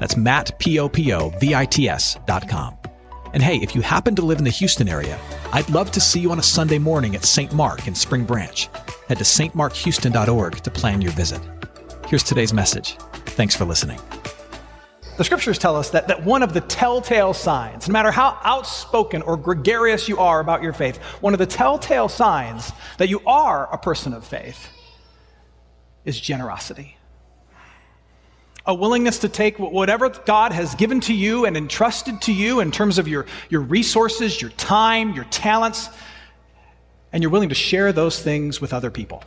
That's Matt, P-O-P-O-V-I-T-S dot com. And hey, if you happen to live in the Houston area, I'd love to see you on a Sunday morning at St. Mark in Spring Branch. Head to stmarkhouston.org to plan your visit. Here's today's message. Thanks for listening. The scriptures tell us that, that one of the telltale signs, no matter how outspoken or gregarious you are about your faith, one of the telltale signs that you are a person of faith is generosity a willingness to take whatever God has given to you and entrusted to you in terms of your, your resources, your time, your talents, and you're willing to share those things with other people.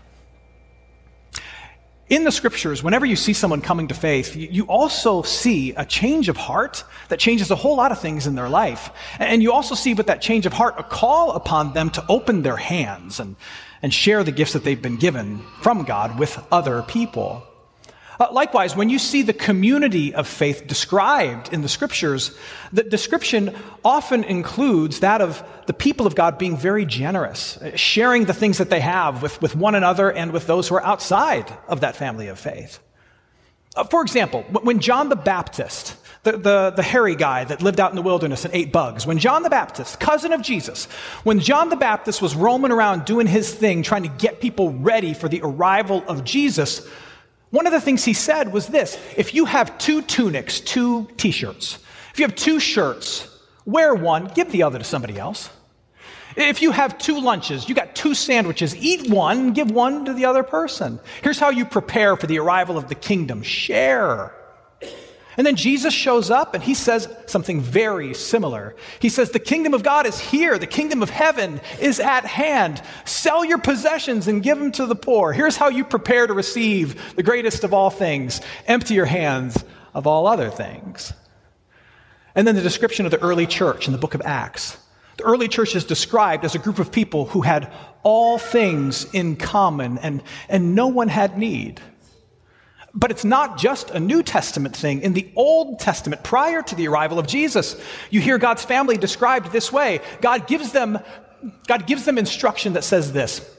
In the scriptures, whenever you see someone coming to faith, you also see a change of heart that changes a whole lot of things in their life. And you also see with that change of heart a call upon them to open their hands and, and share the gifts that they've been given from God with other people. Likewise, when you see the community of faith described in the scriptures, the description often includes that of the people of God being very generous, sharing the things that they have with, with one another and with those who are outside of that family of faith. Uh, for example, when John the Baptist, the, the, the hairy guy that lived out in the wilderness and ate bugs, when John the Baptist, cousin of Jesus, when John the Baptist was roaming around doing his thing, trying to get people ready for the arrival of Jesus, one of the things he said was this if you have two tunics, two t shirts, if you have two shirts, wear one, give the other to somebody else. If you have two lunches, you got two sandwiches, eat one, give one to the other person. Here's how you prepare for the arrival of the kingdom share. And then Jesus shows up and he says something very similar. He says, The kingdom of God is here. The kingdom of heaven is at hand. Sell your possessions and give them to the poor. Here's how you prepare to receive the greatest of all things. Empty your hands of all other things. And then the description of the early church in the book of Acts. The early church is described as a group of people who had all things in common and, and no one had need. But it's not just a New Testament thing. In the Old Testament, prior to the arrival of Jesus, you hear God's family described this way. God gives them, God gives them instruction that says this.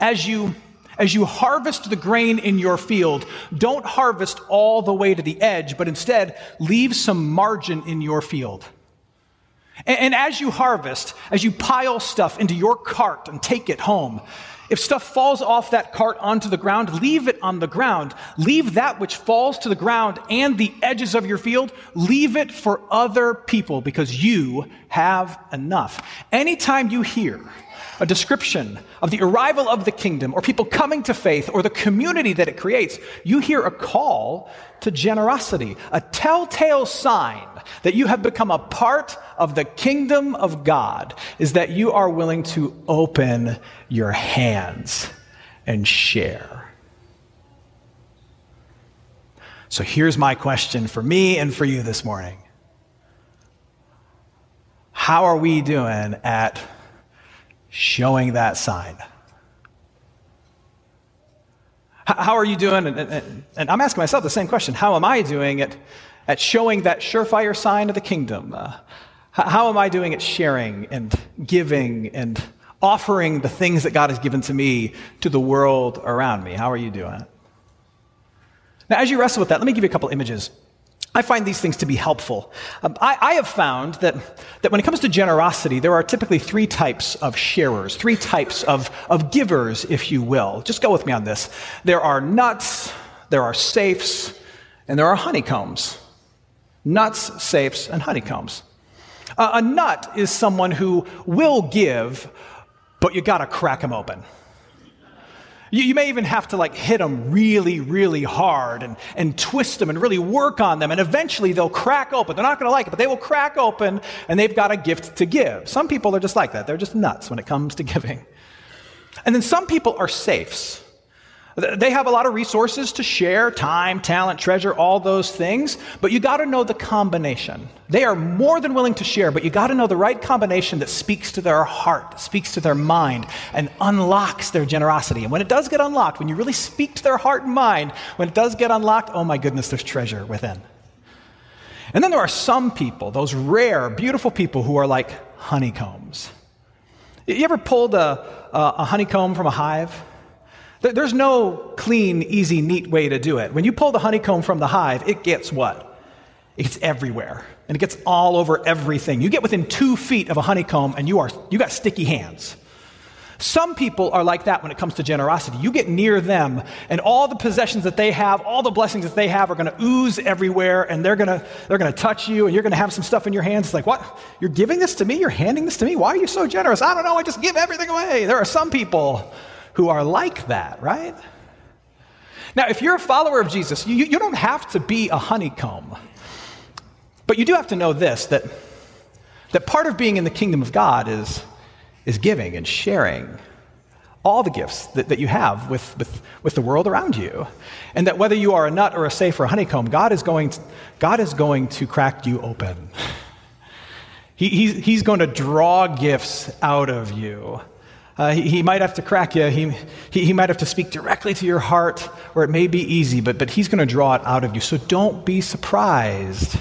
As you, as you harvest the grain in your field, don't harvest all the way to the edge, but instead leave some margin in your field. And, and as you harvest, as you pile stuff into your cart and take it home, if stuff falls off that cart onto the ground, leave it on the ground. Leave that which falls to the ground and the edges of your field, leave it for other people because you have enough. Anytime you hear a description of the arrival of the kingdom or people coming to faith or the community that it creates, you hear a call to generosity, a telltale sign that you have become a part of the kingdom of God is that you are willing to open your hands and share. So here's my question for me and for you this morning. How are we doing at showing that sign. How are you doing? And, and, and, I'm asking myself the same question. How am I doing at, at showing that surefire sign of the kingdom? Uh, how am I doing at sharing and giving and offering the things that God has given to me to the world around me? How are you doing? Now, as you wrestle with that, let me give you a couple images I find these things to be helpful. Um, I, I, have found that, that when it comes to generosity, there are typically three types of sharers, three types of, of givers, if you will. Just go with me on this. There are nuts, there are safes, and there are honeycombs. Nuts, safes, and honeycombs. Uh, a nut is someone who will give, but you gotta crack them open. You, you, may even have to like hit them really, really hard and, and twist them and really work on them. And eventually they'll crack open. They're not going to like it, but they will crack open and they've got a gift to give. Some people are just like that. They're just nuts when it comes to giving. And then some people are safes. They have a lot of resources to share time, talent, treasure, all those things, but you got to know the combination. They are more than willing to share, but you got to know the right combination that speaks to their heart, speaks to their mind, and unlocks their generosity. And when it does get unlocked, when you really speak to their heart and mind, when it does get unlocked, oh my goodness, there's treasure within. And then there are some people, those rare, beautiful people who are like honeycombs. You ever pulled a, a honeycomb from a hive? There's no clean, easy, neat way to do it. When you pull the honeycomb from the hive, it gets what? It gets everywhere. And it gets all over everything. You get within two feet of a honeycomb and you are you got sticky hands. Some people are like that when it comes to generosity. You get near them, and all the possessions that they have, all the blessings that they have, are going to ooze everywhere, and they're going to they're going to touch you, and you're going to have some stuff in your hands. It's like, what? You're giving this to me? You're handing this to me? Why are you so generous? I don't know. I just give everything away. There are some people who are like that, right? Now, if you're a follower of Jesus, you, you don't have to be a honeycomb. But you do have to know this that, that part of being in the kingdom of God is, is giving and sharing all the gifts that, that you have with, with, with the world around you. And that whether you are a nut or a safe or a honeycomb, God is going to, God is going to crack you open. He, he's, he's going to draw gifts out of you. Uh, he, he, might have to crack you. He, he, he, might have to speak directly to your heart, or it may be easy, but, but he's going to draw it out of you. So don't be surprised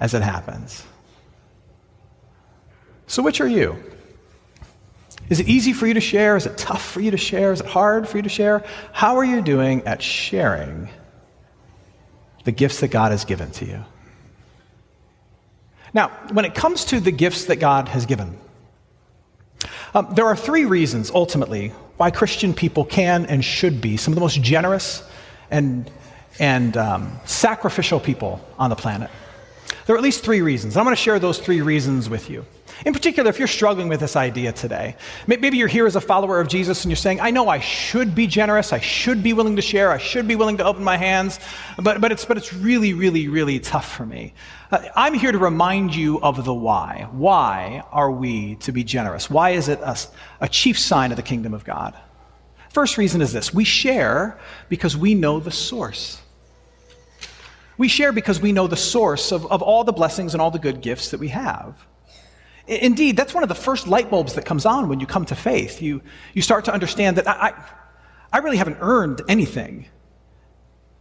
as it happens. So, which are you? Is it easy for you to share? Is it tough for you to share? Is it hard for you to share? How are you doing at sharing the gifts that God has given to you? Now, when it comes to the gifts that God has given, um, there are three reasons, ultimately, why Christian people can and should be some of the most generous and, and um, sacrificial people on the planet. There are at least three reasons. I'm going to share those three reasons with you. In particular, if you're struggling with this idea today, maybe you're here as a follower of Jesus and you're saying, I know I should be generous, I should be willing to share, I should be willing to open my hands, but, but, it's, but it's really, really, really tough for me. Uh, I'm here to remind you of the why. Why are we to be generous? Why is it a, a chief sign of the kingdom of God? First reason is this we share because we know the source. We share because we know the source of, of all the blessings and all the good gifts that we have. Indeed, that's one of the first light bulbs that comes on when you come to faith. You, you start to understand that I, I, I really haven't earned anything.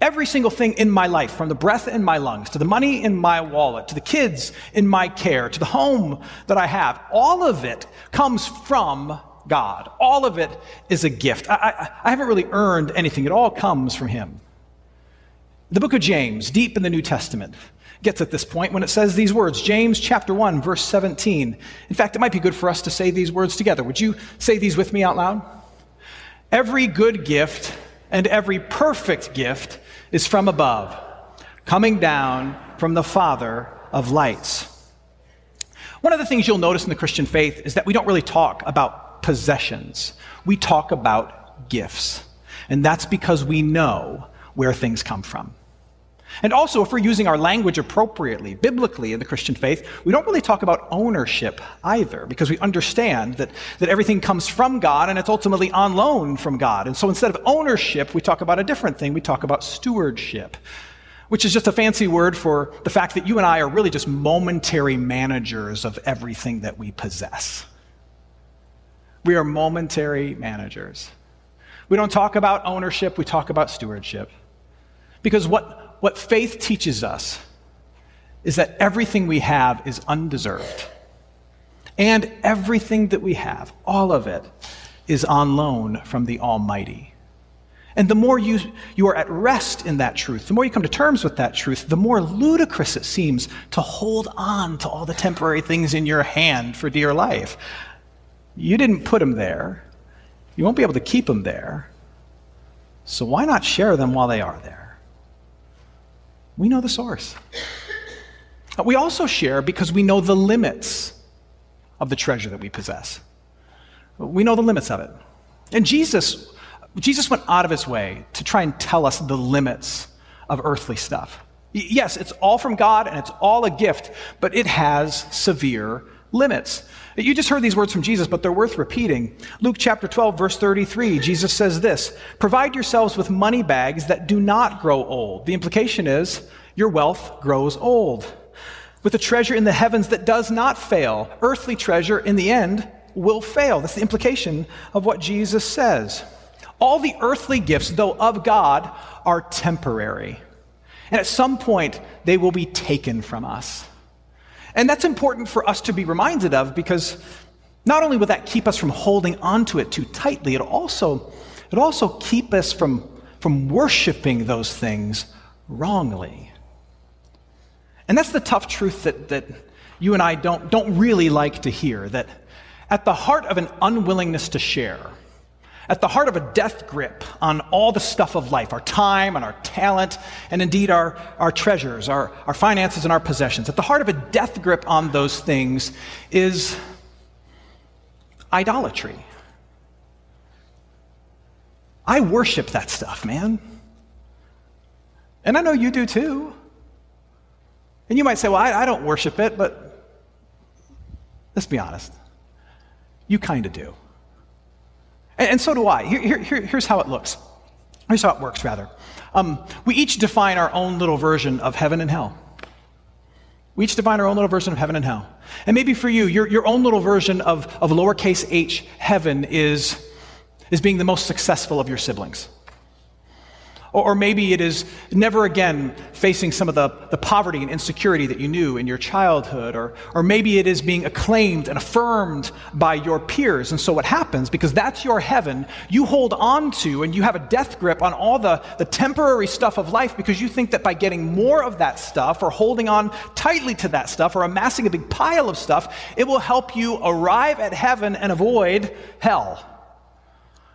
Every single thing in my life, from the breath in my lungs, to the money in my wallet, to the kids in my care, to the home that I have, all of it comes from God. All of it is a gift. I, I, I haven't really earned anything, it all comes from Him. The book of James, deep in the New Testament, gets at this point when it says these words James chapter 1, verse 17. In fact, it might be good for us to say these words together. Would you say these with me out loud? Every good gift and every perfect gift is from above, coming down from the Father of lights. One of the things you'll notice in the Christian faith is that we don't really talk about possessions, we talk about gifts. And that's because we know where things come from. And also, if we're using our language appropriately, biblically in the Christian faith, we don't really talk about ownership either, because we understand that, that everything comes from God and it's ultimately on loan from God. And so instead of ownership, we talk about a different thing. We talk about stewardship, which is just a fancy word for the fact that you and I are really just momentary managers of everything that we possess. We are momentary managers. We don't talk about ownership, we talk about stewardship. Because what what faith teaches us is that everything we have is undeserved. And everything that we have, all of it, is on loan from the Almighty. And the more you, you are at rest in that truth, the more you come to terms with that truth, the more ludicrous it seems to hold on to all the temporary things in your hand for dear life. You didn't put them there, you won't be able to keep them there. So why not share them while they are there? We know the source. We also share because we know the limits of the treasure that we possess. We know the limits of it. And Jesus, Jesus went out of his way to try and tell us the limits of earthly stuff. Yes, it's all from God and it's all a gift, but it has severe limits. You just heard these words from Jesus, but they're worth repeating. Luke chapter 12, verse 33, Jesus says this Provide yourselves with money bags that do not grow old. The implication is your wealth grows old. With a treasure in the heavens that does not fail. Earthly treasure in the end will fail. That's the implication of what Jesus says. All the earthly gifts, though of God, are temporary. And at some point, they will be taken from us. And that's important for us to be reminded of because not only will that keep us from holding onto it too tightly, it also, it also keep us from, from worshiping those things wrongly. And that's the tough truth that, that you and I don't, don't really like to hear that at the heart of an unwillingness to share, at the heart of a death grip on all the stuff of life, our time and our talent, and indeed our, our treasures, our, our finances and our possessions, at the heart of a death grip on those things is idolatry. I worship that stuff, man. And I know you do too. And you might say, well, I, I don't worship it, but let's be honest. You kind of do. And, and, so do I. Here, here, here's how it looks. Here's how it works, rather. Um, we each define our own little version of heaven and hell. We each define our own little version of heaven and hell. And maybe for you, your, your own little version of, of lowercase h heaven is, is being the most successful of your siblings. Or, maybe it is never again facing some of the, the poverty and insecurity that you knew in your childhood. Or, or maybe it is being acclaimed and affirmed by your peers. And so what happens, because that's your heaven, you hold on to and you have a death grip on all the, the temporary stuff of life because you think that by getting more of that stuff or holding on tightly to that stuff or amassing a big pile of stuff, it will help you arrive at heaven and avoid hell.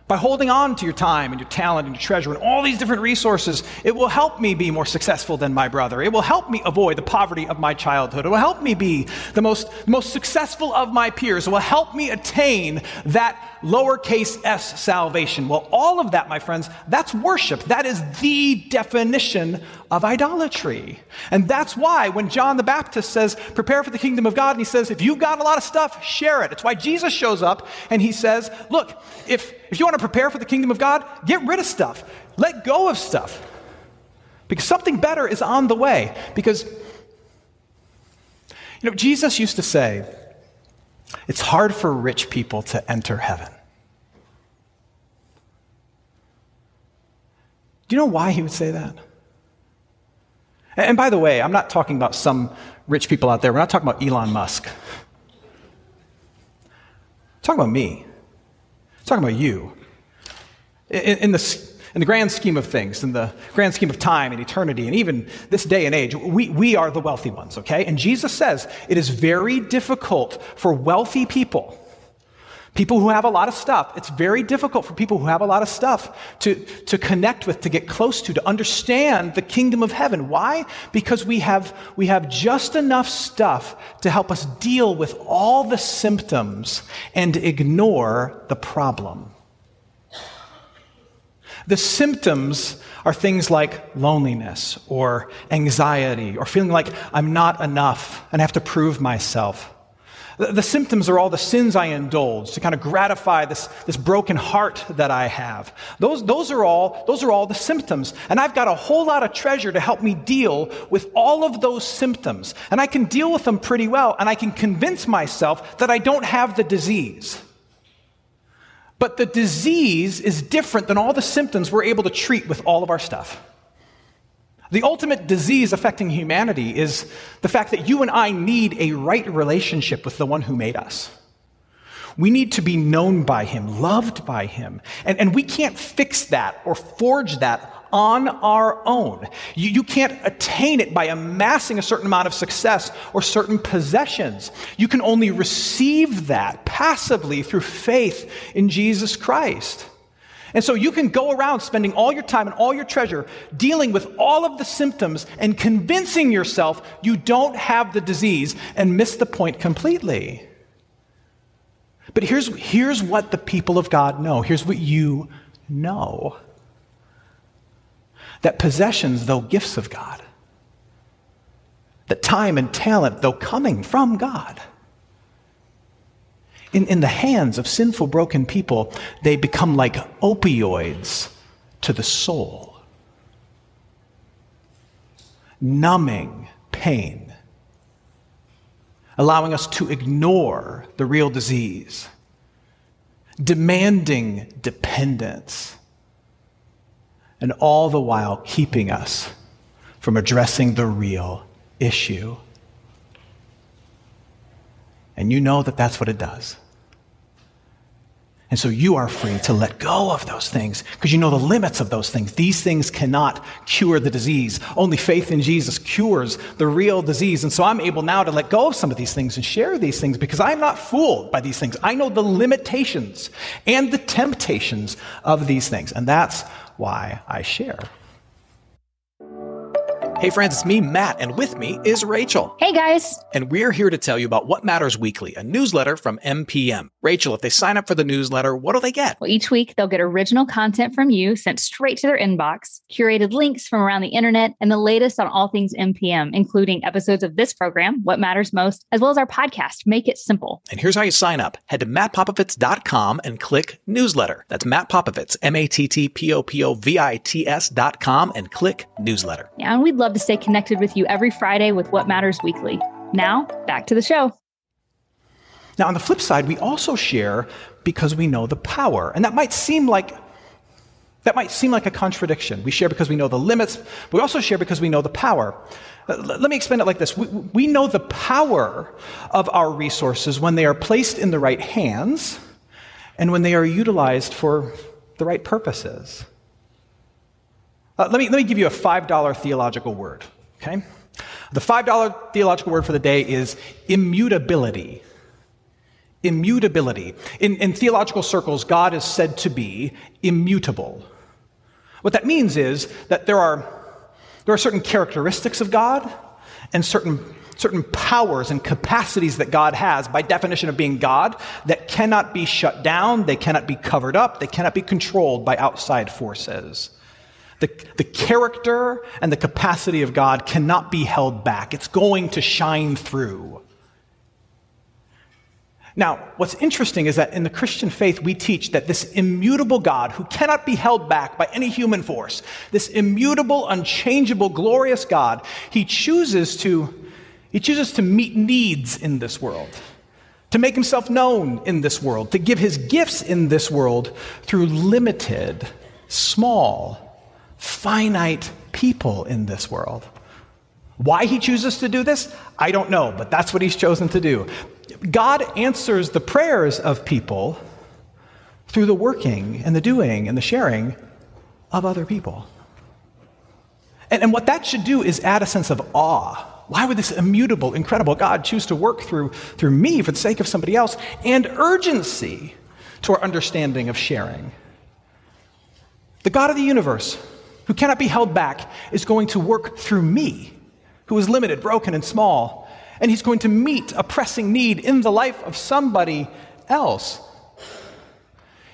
By holding on to your time and your talent and your treasure and all these different resources, it will help me be more successful than my brother. It will help me avoid the poverty of my childhood. It will help me be the most, most successful of my peers. It will help me attain that lowercase s salvation. Well, all of that, my friends, that's worship. That is the definition of idolatry. And that's why when John the Baptist says, prepare for the kingdom of God, and he says, if you've got a lot of stuff, share it. It's why Jesus shows up and he says, look, if, if you want to prepare for the kingdom of God, get rid of stuff, let go of stuff. Because something better is on the way. Because, you know, Jesus used to say, it's hard for rich people to enter heaven. Do you know why he would say that? And by the way, I'm not talking about some rich people out there. We're not talking about Elon Musk. Talking about me. I'm talking about you. In, in, the, in the grand scheme of things, in the grand scheme of time and eternity, and even this day and age, we, we are the wealthy ones, okay? And Jesus says it is very difficult for wealthy people People who have a lot of stuff, it's very difficult for people who have a lot of stuff to, to connect with, to get close to, to understand the kingdom of heaven. Why? Because we have, we have just enough stuff to help us deal with all the symptoms and ignore the problem. The symptoms are things like loneliness or anxiety or feeling like I'm not enough and I have to prove myself. The, the symptoms are all the sins I indulge to kind of gratify this, this broken heart that I have. Those, those, are all, those are all the symptoms. And I've got a whole lot of treasure to help me deal with all of those symptoms. And I can deal with them pretty well, and I can convince myself that I don't have the disease. But the disease is different than all the symptoms we're able to treat with all of our stuff. The ultimate disease affecting humanity is the fact that you and I need a right relationship with the one who made us. We need to be known by him, loved by him. And, and we can't fix that or forge that on our own. You, you can't attain it by amassing a certain amount of success or certain possessions. You can only receive that passively through faith in Jesus Christ. And so you can go around spending all your time and all your treasure dealing with all of the symptoms and convincing yourself you don't have the disease and miss the point completely. But here's, here's what the people of God know. Here's what you know that possessions, though gifts of God, that time and talent, though coming from God, in, in the hands of sinful, broken people, they become like opioids to the soul, numbing pain, allowing us to ignore the real disease, demanding dependence, and all the while keeping us from addressing the real issue. And you know that that's what it does. And so you are free to let go of those things because you know the limits of those things. These things cannot cure the disease. Only faith in Jesus cures the real disease. And so I'm able now to let go of some of these things and share these things because I'm not fooled by these things. I know the limitations and the temptations of these things. And that's why I share. Hey, friends, it's me, Matt, and with me is Rachel. Hey, guys. And we're here to tell you about What Matters Weekly, a newsletter from MPM. Rachel, if they sign up for the newsletter, what do they get? Well, each week they'll get original content from you sent straight to their inbox, curated links from around the internet, and the latest on all things MPM, including episodes of this program, What Matters Most, as well as our podcast, Make It Simple. And here's how you sign up head to mattpopovits.com and click newsletter. That's Matt Popovits, M A T T P O P O V I T S.com, and click newsletter. Yeah, and we'd love to stay connected with you every Friday with What Matters Weekly. Now, back to the show. Now, on the flip side, we also share because we know the power. And that might seem like that might seem like a contradiction. We share because we know the limits, but we also share because we know the power. Uh, let me explain it like this. We, we know the power of our resources when they are placed in the right hands and when they are utilized for the right purposes. Uh, let, me, let me give you a $5 theological word, okay? The $5 theological word for the day is immutability. Immutability. In, in theological circles, God is said to be immutable. What that means is that there are, there are certain characteristics of God and certain, certain powers and capacities that God has, by definition of being God, that cannot be shut down, they cannot be covered up, they cannot be controlled by outside forces. The, the character and the capacity of God cannot be held back. It's going to shine through. Now, what's interesting is that in the Christian faith, we teach that this immutable God, who cannot be held back by any human force, this immutable, unchangeable, glorious God, he chooses to, he chooses to meet needs in this world, to make himself known in this world, to give his gifts in this world through limited, small, finite people in this world. Why he chooses to do this, I don't know, but that's what he's chosen to do. God answers the prayers of people through the working and the doing and the sharing of other people. And, and what that should do is add a sense of awe. Why would this immutable, incredible God choose to work through, through me for the sake of somebody else? And urgency to our understanding of sharing. The God of the universe who cannot be held back, is going to work through me, who is limited, broken, and small. And he's going to meet a pressing need in the life of somebody else.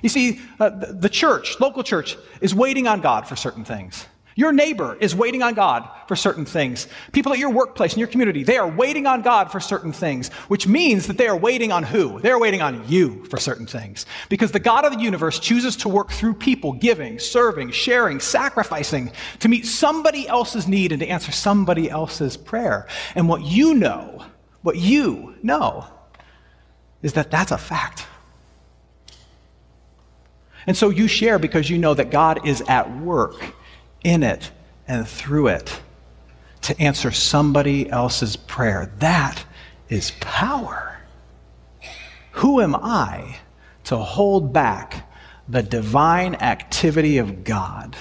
You see, uh, the church, local church, is waiting on God for certain things. Your neighbor is waiting on God for certain things. People at your workplace, in your community, they are waiting on God for certain things, which means that they are waiting on who? They are waiting on you for certain things. Because the God of the universe chooses to work through people giving, serving, sharing, sacrificing to meet somebody else's need and to answer somebody else's prayer. And what you know, what you know, is that that's a fact. And so you share because you know that God is at work in it and through it to answer somebody else's prayer. That is power. Who am I to hold back the divine activity of God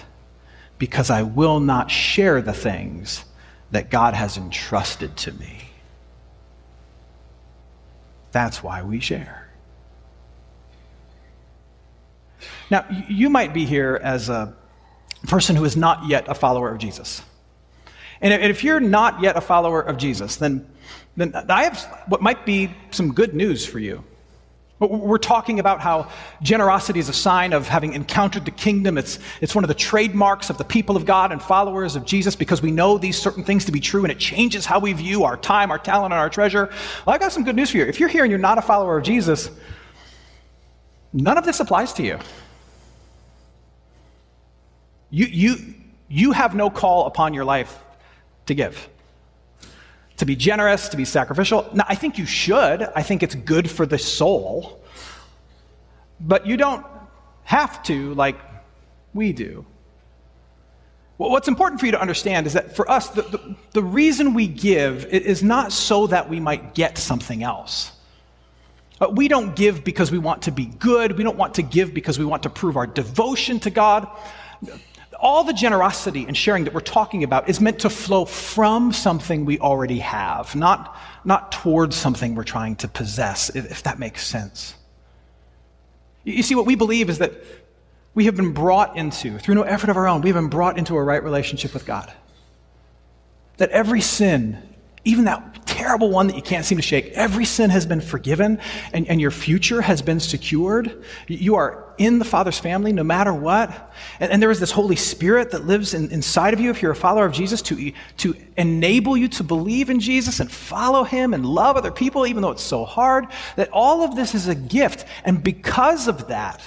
because I will not share the things that God has entrusted to me? That's why we share. Now, you might be here as a person who is not yet a follower of Jesus. And if you're not yet a follower of Jesus, then, then I have what might be some good news for you. We're talking about how generosity is a sign of having encountered the kingdom. It's, it's one of the trademarks of the people of God and followers of Jesus because we know these certain things to be true and it changes how we view our time, our talent, and our treasure. Well, I've got some good news for you. If you're here and you're not a follower of Jesus, none of this applies to you. You, you, you have no call upon your life to give, to be generous, to be sacrificial. Now, I think you should. I think it's good for the soul. But you don't have to like we do. Well, what's important for you to understand is that for us, the, the, the reason we give is not so that we might get something else. Uh, we don't give because we want to be good. We don't want to give because we want to prove our devotion to God. All the generosity and sharing that we're talking about is meant to flow from something we already have, not, not towards something we're trying to possess, if, if that makes sense. You see, what we believe is that we have been brought into, through no effort of our own, we have been brought into a right relationship with God. That every sin, even that terrible one that you can't seem to shake, every sin has been forgiven and, and your future has been secured. You are in the Father's family no matter what. And, and there is this Holy Spirit that lives in, inside of you if you're a follower of Jesus to, to enable you to believe in Jesus and follow Him and love other people, even though it's so hard. That all of this is a gift. And because of that,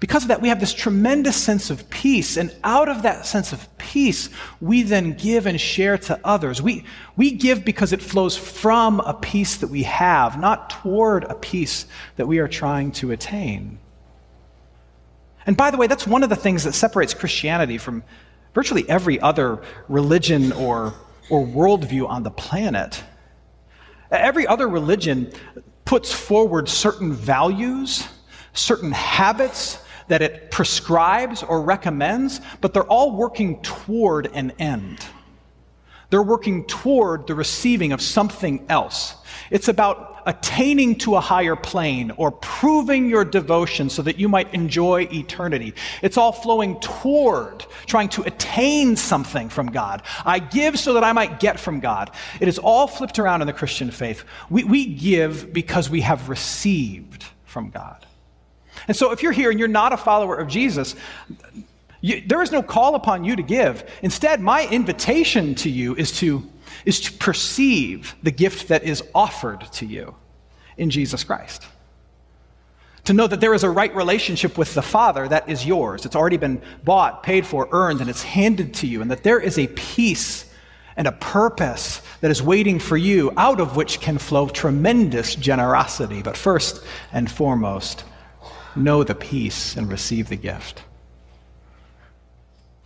because of that, we have this tremendous sense of peace. And out of that sense of peace, we then give and share to others. We, we give because it flows from a peace that we have, not toward a peace that we are trying to attain. And by the way, that's one of the things that separates Christianity from virtually every other religion or, or worldview on the planet. Every other religion puts forward certain values, certain habits, that it prescribes or recommends, but they're all working toward an end. They're working toward the receiving of something else. It's about attaining to a higher plane or proving your devotion so that you might enjoy eternity. It's all flowing toward trying to attain something from God. I give so that I might get from God. It is all flipped around in the Christian faith. We, we give because we have received from God. And so if you're here and you're not a follower of Jesus, you, there is no call upon you to give. Instead, my invitation to you is to, is to perceive the gift that is offered to you in Jesus Christ. To know that there is a right relationship with the Father that is yours. It's already been bought, paid for, earned, and it's handed to you. And that there is a peace and a purpose that is waiting for you, out of which can flow tremendous generosity. But first and foremost, know the peace and receive the gift.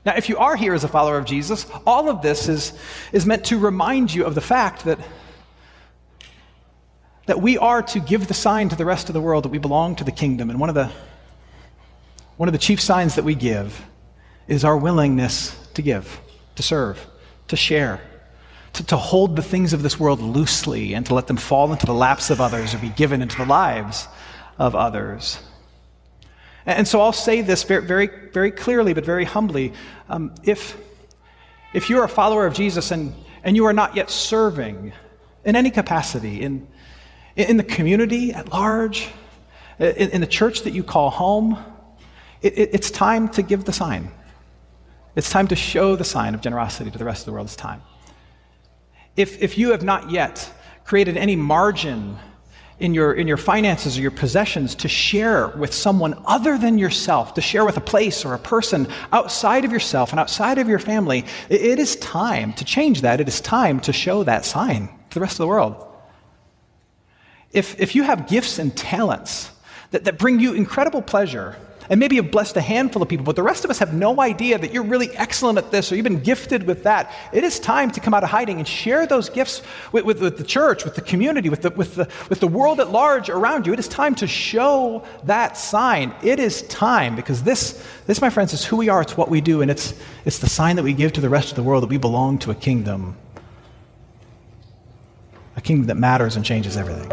Now, if you are here as a follower of Jesus, all of this is, is meant to remind you of the fact that, that we are to give the sign to the rest of the world that we belong to the kingdom. And one of the, one of the chief signs that we give is our willingness to give, to serve, to share, to, to hold the things of this world loosely and to let them fall into the laps of others or be given into the lives of others. And so I'll say this very, very, clearly, but very humbly. Um, if, if you're a follower of Jesus and, and you are not yet serving in any capacity, in, in the community at large, in, in the church that you call home, it, it, it's time to give the sign. It's time to show the sign of generosity to the rest of the world. It's time. If, if you have not yet created any margin in your, in your finances or your possessions to share with someone other than yourself, to share with a place or a person outside of yourself and outside of your family, it, is time to change that. It is time to show that sign to the rest of the world. If, if you have gifts and talents that, that bring you incredible pleasure, and maybe you've blessed a handful of people, but the rest of us have no idea that you're really excellent at this or you've been gifted with that. It is time to come out of hiding and share those gifts with, with, with the church, with the community, with the, with, the, with the world at large around you. It is time to show that sign. It is time because this, this, my friends, is who we are. It's what we do, and it's, it's the sign that we give to the rest of the world that we belong to a kingdom. A kingdom that matters and changes everything.